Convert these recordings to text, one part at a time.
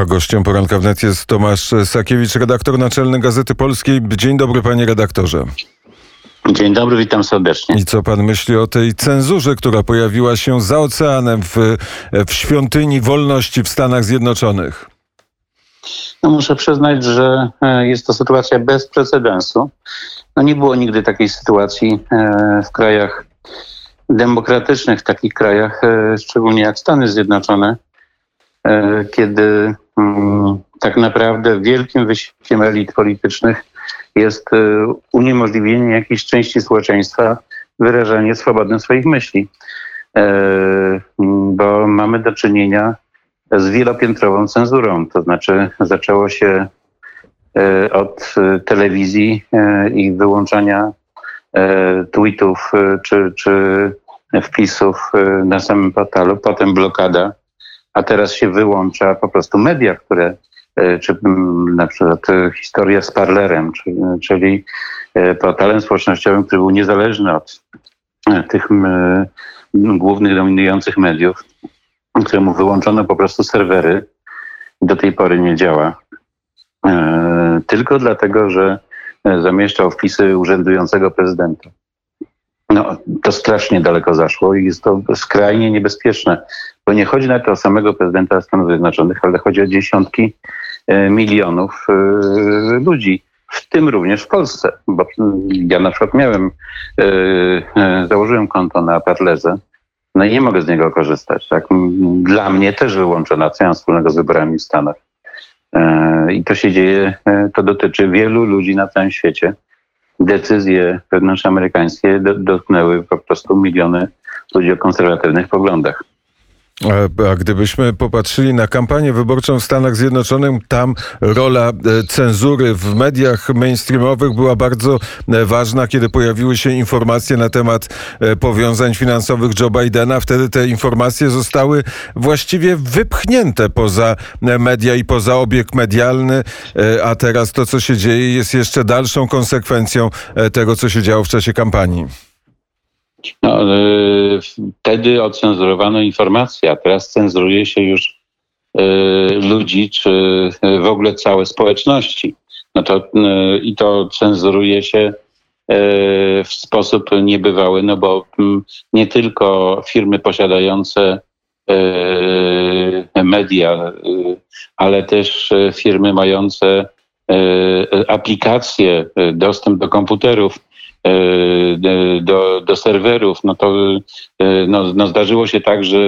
A gościem poranka wnet jest Tomasz Sakiewicz, redaktor naczelny Gazety Polskiej. Dzień dobry, panie redaktorze. Dzień dobry, witam serdecznie. I co pan myśli o tej cenzurze, która pojawiła się za oceanem w, w świątyni wolności w Stanach Zjednoczonych? No muszę przyznać, że e, jest to sytuacja bez precedensu. No nie było nigdy takiej sytuacji e, w krajach demokratycznych, w takich krajach, e, szczególnie jak Stany Zjednoczone, kiedy mm, tak naprawdę wielkim wysiłkiem elit politycznych jest uniemożliwienie jakiejś części społeczeństwa wyrażanie swobodne swoich myśli. Bo mamy do czynienia z wielopiętrową cenzurą. To znaczy zaczęło się e, od e, telewizji e, i wyłączania tweetów czy, czy wpisów na samym portalu, potem blokada, a teraz się wyłącza po prostu media, które, czy na przykład historia z Parlerem, czyli portalem społecznościowym, który był niezależny od tych głównych dominujących mediów, któremu wyłączono po prostu serwery do tej pory nie działa. E, tylko dlatego, że e, zamieszczał wpisy urzędującego prezydenta. No, to strasznie daleko zaszło i jest to skrajnie niebezpieczne, bo nie chodzi nawet o samego prezydenta Stanów Zjednoczonych, ale chodzi o dziesiątki e, milionów ludzi, w tym również w Polsce. Bo ja na przykład miałem, założyłem konto na Parlerze no i nie mogę z niego korzystać. Tak? Dla mnie też wyłączona, co ja wspólnego z wyborami w Stanach. E, I to się dzieje, e, to dotyczy wielu ludzi na całym świecie. Decyzje wewnątrzamerykańskie dotknęły po prostu miliony ludzi o konserwatywnych poglądach. A, gdybyśmy popatrzyli na kampanię wyborczą w Stanach Zjednoczonych, tam rola e, cenzury w mediach mainstreamowych była bardzo e, ważna, kiedy pojawiły się informacje na temat e, powiązań finansowych Joe Bidena. Wtedy te informacje zostały właściwie wypchnięte poza media i poza obieg medialny, a teraz to, co się dzieje, jest jeszcze dalszą konsekwencją tego, co się działo w czasie kampanii. No, e, wtedy ocenzurowano informacje, a teraz cenzuruje się już e, ludzi, czy e, w ogóle całe społeczności. No to, I to cenzuruje się w sposób niebywały, no bo nie tylko firmy posiadające media, ale też firmy mające aplikacje, dostęp do komputerów, do, do serwerów, no to e, no, no zdarzyło się tak, że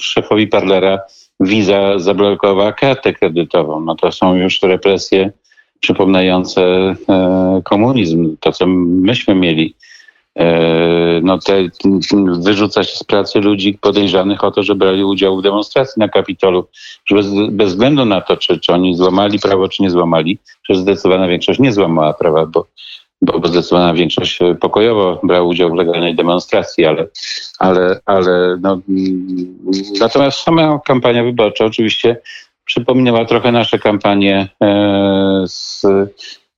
szefowi Parlera Visa zablokowała kartę kredytową. No to są już represje przypominające e, komunizm, to co myśmy mieli. No te, wyrzuca się z pracy ludzi podejrzanych o to, że brali udział w demonstracji na Kapitolu, że bez, bez względu na to, czy, czy oni złamali prawo, czy nie złamali, że zdecydowana większość nie złamała prawa, bo bo zdecydowana większość e, pokojowo brała udział w legalnej demonstracji, ale, ale, ale no, mm, natomiast sama kampania wyborcza oczywiście przypominała trochę nasze kampanie e, z,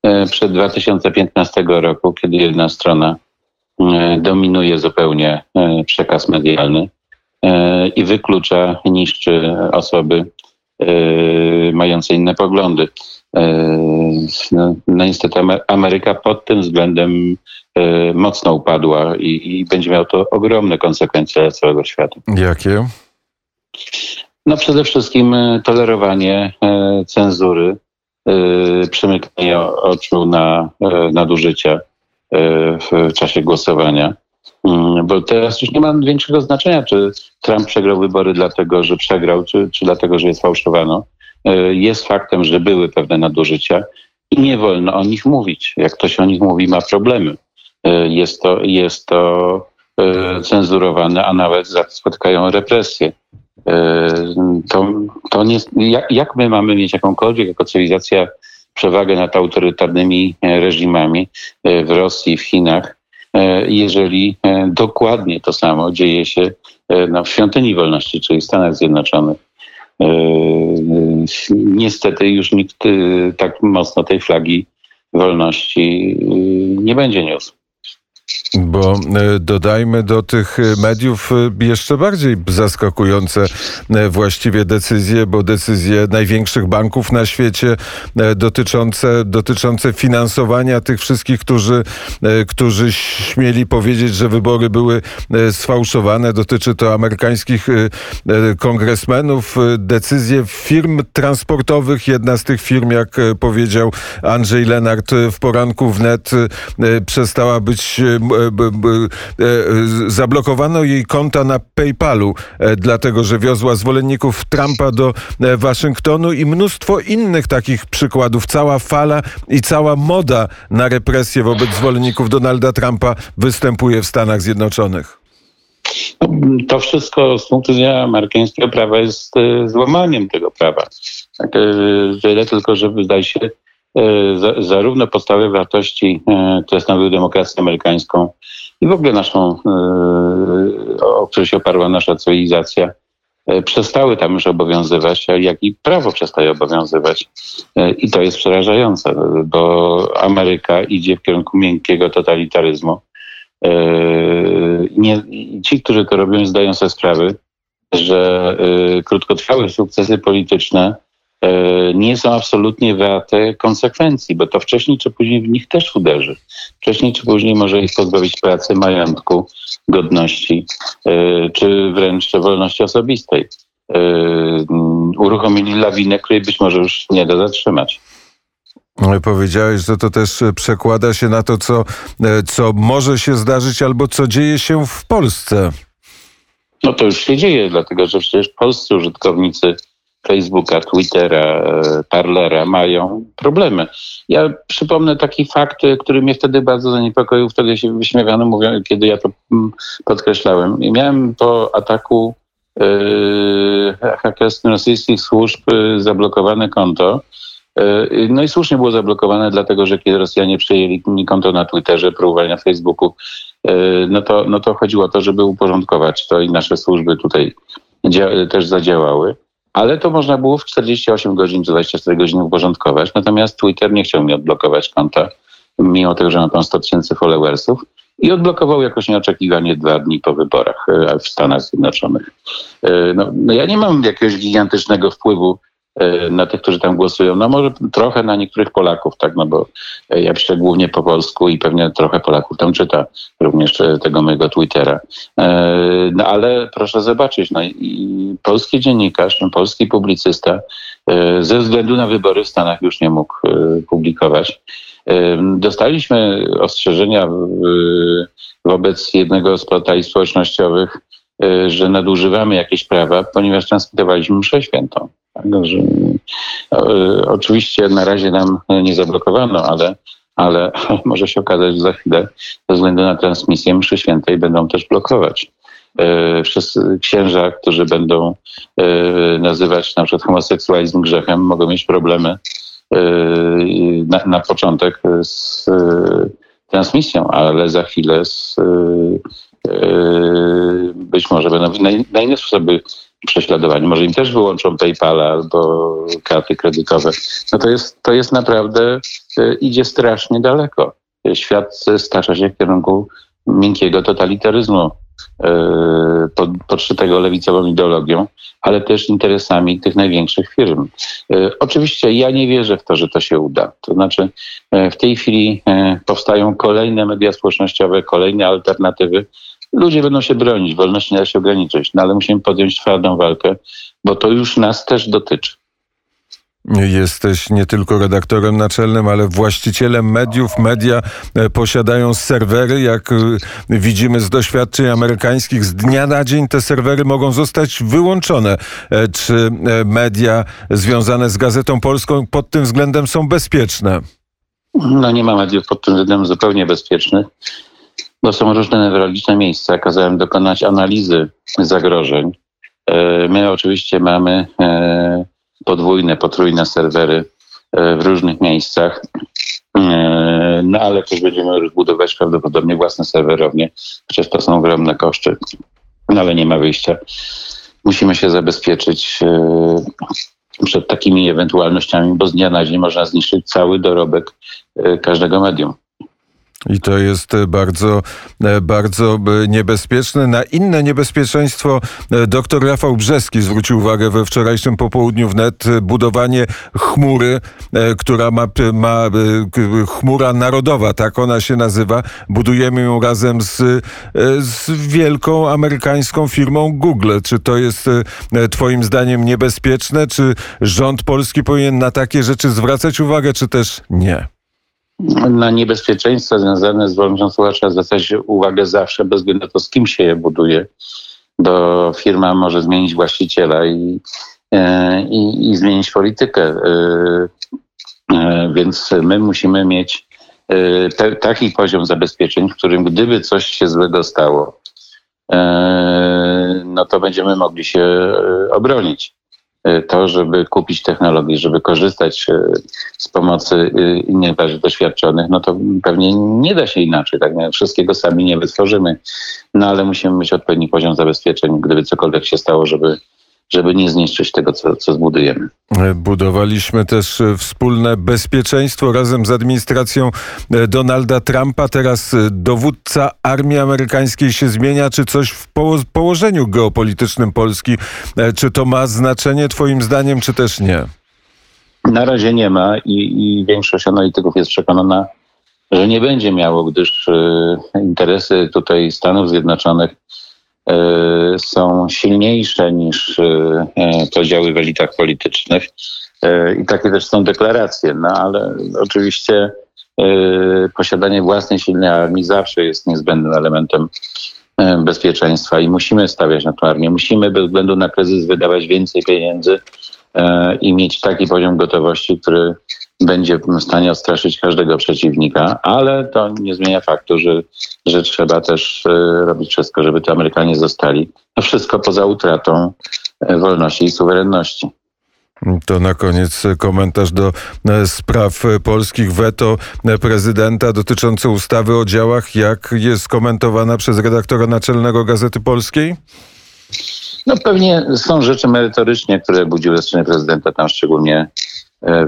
e, przed 2015 roku, kiedy jedna strona dominuje zupełnie przekaz medialny i wyklucza, niszczy osoby mające inne poglądy. No, no niestety Ameryka pod tym względem e, mocno upadła i, i będzie miało to ogromne konsekwencje dla całego świata. Jakie? No przede wszystkim e, tolerowanie e, cenzury, przymykanie oczu na nadużycia w czasie głosowania. Mm, bo teraz już nie ma większego znaczenia, czy Trump przegrał wybory dlatego, że przegrał, czy, czy dlatego, że jest fałszowano. Jest faktem, że były pewne nadużycia i nie wolno o nich mówić. Jak ktoś o nich mówi, ma problemy. E, jest to, jest to e, cenzurowane, a nawet spotkają represje. E, to, to nie, jak, jak my mamy mieć jakąkolwiek jako cywilizacja przewagę nad autorytarnymi reżimami w Rosji, w Chinach, jeżeli dokładnie to samo dzieje się w świątyni wolności, czyli w Stanach Zjednoczonych. E, niestety już nikt e, tak mocno tej flagi wolności e, nie będzie niósł. Bo e, dodajmy do tych e, mediów e, jeszcze bardziej zaskakujące właściwie decyzje, bo decyzje największych banków na świecie dotyczące, dotyczące finansowania tych wszystkich, którzy, którzy śmieli powiedzieć, że wybory były sfałszowane. Dotyczy to amerykańskich kongresmenów. Decyzje firm transportowych. Jedna z tych firm, jak powiedział Andrzej Lenart w poranku wnet, przestała być zablokowano jej konta na PayPalu, e, dlatego że wiozła zwolenników Trumpa do Waszyngtonu i mnóstwo innych takich przykładów. Cała fala i cała moda na represję wobec zwolenników Donalda Trumpa występuje w Stanach Zjednoczonych. To wszystko z punktu widzenia amerykańskiego prawa jest złamaniem tego prawa. Tak, tyle tylko, że wydaje się, zarówno podstawowe wartości, które stanowiły demokrację amerykańską, i w ogóle naszą, e, o której się oparła nasza cywilizacja, e, przestały tam już obowiązywać, jak i prawo przestaje obowiązywać. E, I to jest przerażające, bo Ameryka idzie w kierunku miękkiego totalitaryzmu. Nie, ci, którzy to robią, zdają sobie sprawy, że krótkotrwałe sukcesy polityczne E, nie są absolutnie warte konsekwencji, bo to wcześniej czy później w nich też uderzy. Wcześniej czy później może ich pozbawić pracy, majątku, godności, e, czy wręcz wolności osobistej. E, uruchomili lawinę, której być może już nie da zatrzymać. Powiedziałeś, że to też przekłada się na to, co, co może się zdarzyć albo co dzieje się w Polsce. No to już się dzieje, dlatego że przecież polscy użytkownicy Facebooka, Twittera, e, Parlera mają problemy. Ja przypomnę taki fakt, który mnie wtedy bardzo zaniepokoił, wtedy się wyśmiewano, mówią, kiedy ja to mm, podkreślałem. Miałem po ataku yy, hakerskim rosyjskich służb yy, zablokowane konto. No i słusznie było zablokowane, dlatego że kiedy Rosjanie przejęli mi konto na Twitterze, próbowali na Facebooku, no to, no to chodziło o to, żeby uporządkować to i nasze służby tutaj też zadziałały ale to można było w 48 godzin czy 24 godziny uporządkować. Natomiast Twitter nie chciał mi odblokować konta, mimo tego, że ma tam 100 tysięcy followersów. I odblokował jakoś nieoczekiwanie dwa dni po wyborach e, w Stanach Zjednoczonych. E, no, no ja nie mam jakiegoś gigantycznego wpływu na tych, którzy tam głosują. No może trochę na niektórych Polaków, tak, no bo ja piszę głównie po polsku i pewnie trochę Polaków tam czyta również tego mojego Twittera. E, no ale proszę zobaczyć, no i polski dziennikarz, no, polski publicysta e, ze względu na wybory w Stanach już nie mógł publikować. Dostaliśmy ostrzeżenia wobec jednego z portali społecznościowych, że nadużywamy jakieś prawa, ponieważ transmitowaliśmy mszę świętą. No, że, e, oczywiście na razie nam nie zablokowano, ale, ale może się okazać, że za chwilę ze względu na transmisję mszy świętej będą też blokować. E, wszyscy księża, którzy będą e, nazywać na przykład homoseksualizm grzechem, mogą mieć problemy na, na początek z transmisją, ale za chwilę z, być może będą na inne sposoby prześladowani. Może im też wyłączą PayPala albo karty kredytowe. No to jest, to jest naprawdę, e, idzie strasznie daleko. Świat stacza się w kierunku miękkiego totalitaryzmu e, podszytego lewicową ideologią, ale też interesami tych największych firm. E, oczywiście ja nie wierzę w to, że to się uda. To znaczy w tej chwili powstają kolejne media społecznościowe, kolejne alternatywy, ludzie będą się bronić, wolności nie da się ograniczyć, no ale musimy podjąć twardą walkę, bo to już nas też dotyczy. Jesteś nie tylko redaktorem naczelnym, ale właścicielem mediów. Media e, posiadają serwery. Jak e, widzimy z doświadczeń amerykańskich, z dnia na dzień te serwery mogą zostać wyłączone. E, czy media związane z Gazetą Polską pod tym względem są bezpieczne? No nie ma mediów pod tym względem zupełnie bezpiecznych bo są różne newralgiczne miejsca. Kazałem dokonać analizy zagrożeń. E, my oczywiście mamy e, podwójne, potrójne serwery e, w różnych miejscach. No ale też będziemy rozbudować prawdopodobnie własne serwerownie, chociaż to są ogromne koszty. No ale nie ma wyjścia. Musimy się zabezpieczyć przed takimi ewentualnościami, bo z dnia na dzień można zniszczyć cały dorobek każdego medium. I to jest e, bardzo, e, bardzo e, niebezpieczne. Na inne niebezpieczeństwo dr Rafał Brzeski zwrócił uwagę we wczorajszym popołudniu wnet. Budowanie chmury, która ma, ma chmura narodowa, tak ona się nazywa. Budujemy ją razem z, z wielką amerykańską firmą Google. Czy to jest twoim zdaniem niebezpieczne? Czy rząd polski powinien na takie rzeczy zwracać uwagę, czy też nie? Na niebezpieczeństwa związane z wolnością słuchacza zwracać uwagę zawsze, bez względu na to, z kim się je buduje. Bo firma może zmienić właściciela i, e, i, i zmienić politykę. E, e, więc my musimy mieć te, taki poziom zabezpieczeń, w którym gdyby coś się złego stało, no to będziemy mogli się obronić. E, to, żeby kupić technologię, żeby korzystać e, z pomocy e, innych bardziej doświadczonych, no to pewnie nie da się inaczej. Tak? Wszystkiego sami nie wytworzymy, no ale musimy mieć odpowiedni poziom zabezpieczeń, gdyby cokolwiek się stało, żeby żeby nie zniszczyć tego, co, co zbudujemy. Budowaliśmy też e, wspólne bezpieczeństwo razem z administracją e, Donalda Trumpa. Teraz e, dowódca armii amerykańskiej się zmienia. Czy coś w położeniu geopolitycznym Polski, czy to ma znaczenie Twoim zdaniem, czy też nie? Na razie nie ma i, i większość analityków jest przekonana, że nie będzie miało, gdyż interesy tutaj Stanów Zjednoczonych są silniejsze niż e, podziały w elitach politycznych. E, I takie też są deklaracje, no ale oczywiście posiadanie własnej silnej armii zawsze jest niezbędnym elementem bezpieczeństwa i musimy stawiać na tę armię. Musimy bez względu na kryzys wydawać więcej pieniędzy i mieć taki poziom gotowości, który będzie w stanie odstraszyć każdego przeciwnika, ale to nie zmienia faktu, że, że trzeba też e, robić wszystko, żeby to Amerykanie zostali. To wszystko poza utratą e, wolności i suwerenności. To na koniec komentarz do e, spraw polskich. Weto prezydenta dotyczące ustawy o działach. Jak jest komentowana przez redaktora naczelnego Gazety Polskiej? No pewnie są rzeczy merytorycznie, które budziły strony prezydenta, tam szczególnie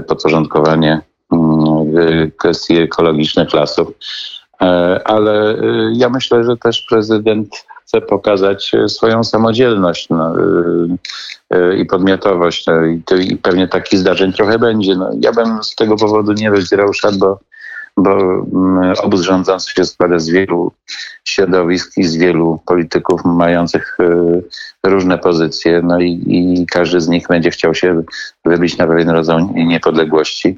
podporządkowanie mm, kwestii ekologicznych lasów. E, ale e, ja myślę, że też prezydent chce pokazać swoją samodzielność no, i podmiotowość. No, i, I pewnie takich zdarzeń trochę będzie. No, ja bym z tego powodu nie rozdzierał szat, bo bo mm, obóz rządzący się składa z wielu środowisk i z wielu polityków mających y, różne pozycje, no i, i każdy z nich będzie chciał się wybić na pewien rodzaj niepodległości,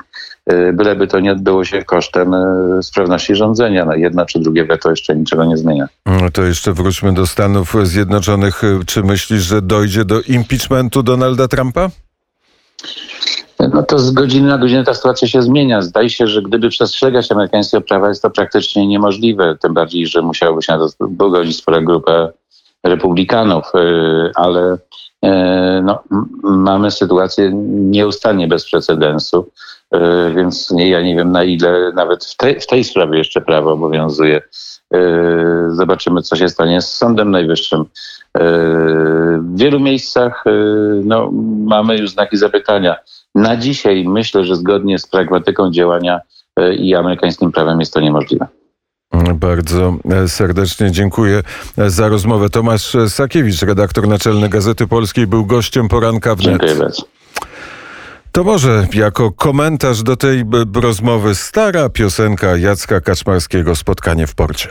y, byleby to nie odbyło się kosztem y, sprawności rządzenia. No jedno czy drugie weto jeszcze niczego nie zmienia. No to jeszcze wróćmy do Stanów Zjednoczonych. Czy myślisz, że dojdzie do impeachmentu Donalda Trumpa? To z godziny na godzinę ta sytuacja się zmienia. Zdaje się, że gdyby przestrzegać amerykańskiego prawa, jest to praktycznie niemożliwe. Tym bardziej, że musiałoby się na to pogodzić spora grupa republikanów, y, ale y, no, mamy sytuację nieustannie bez precedensu, y, więc ja nie wiem na ile nawet w, w tej sprawie jeszcze prawo obowiązuje. Zobaczymy, co się stanie z Sądem Najwyższym. W wielu miejscach no, mamy już znaki zapytania na dzisiaj myślę, że zgodnie z pragmatyką działania e, i amerykańskim prawem jest to niemożliwe. Bardzo e, serdecznie dziękuję e, za rozmowę. Tomasz Sakiewicz, redaktor naczelny Gazety Polskiej, był gościem poranka w Dziękuję bardzo. To może jako komentarz do tej rozmowy stara piosenka Jacka Kaczmarskiego Spotkanie w porcie.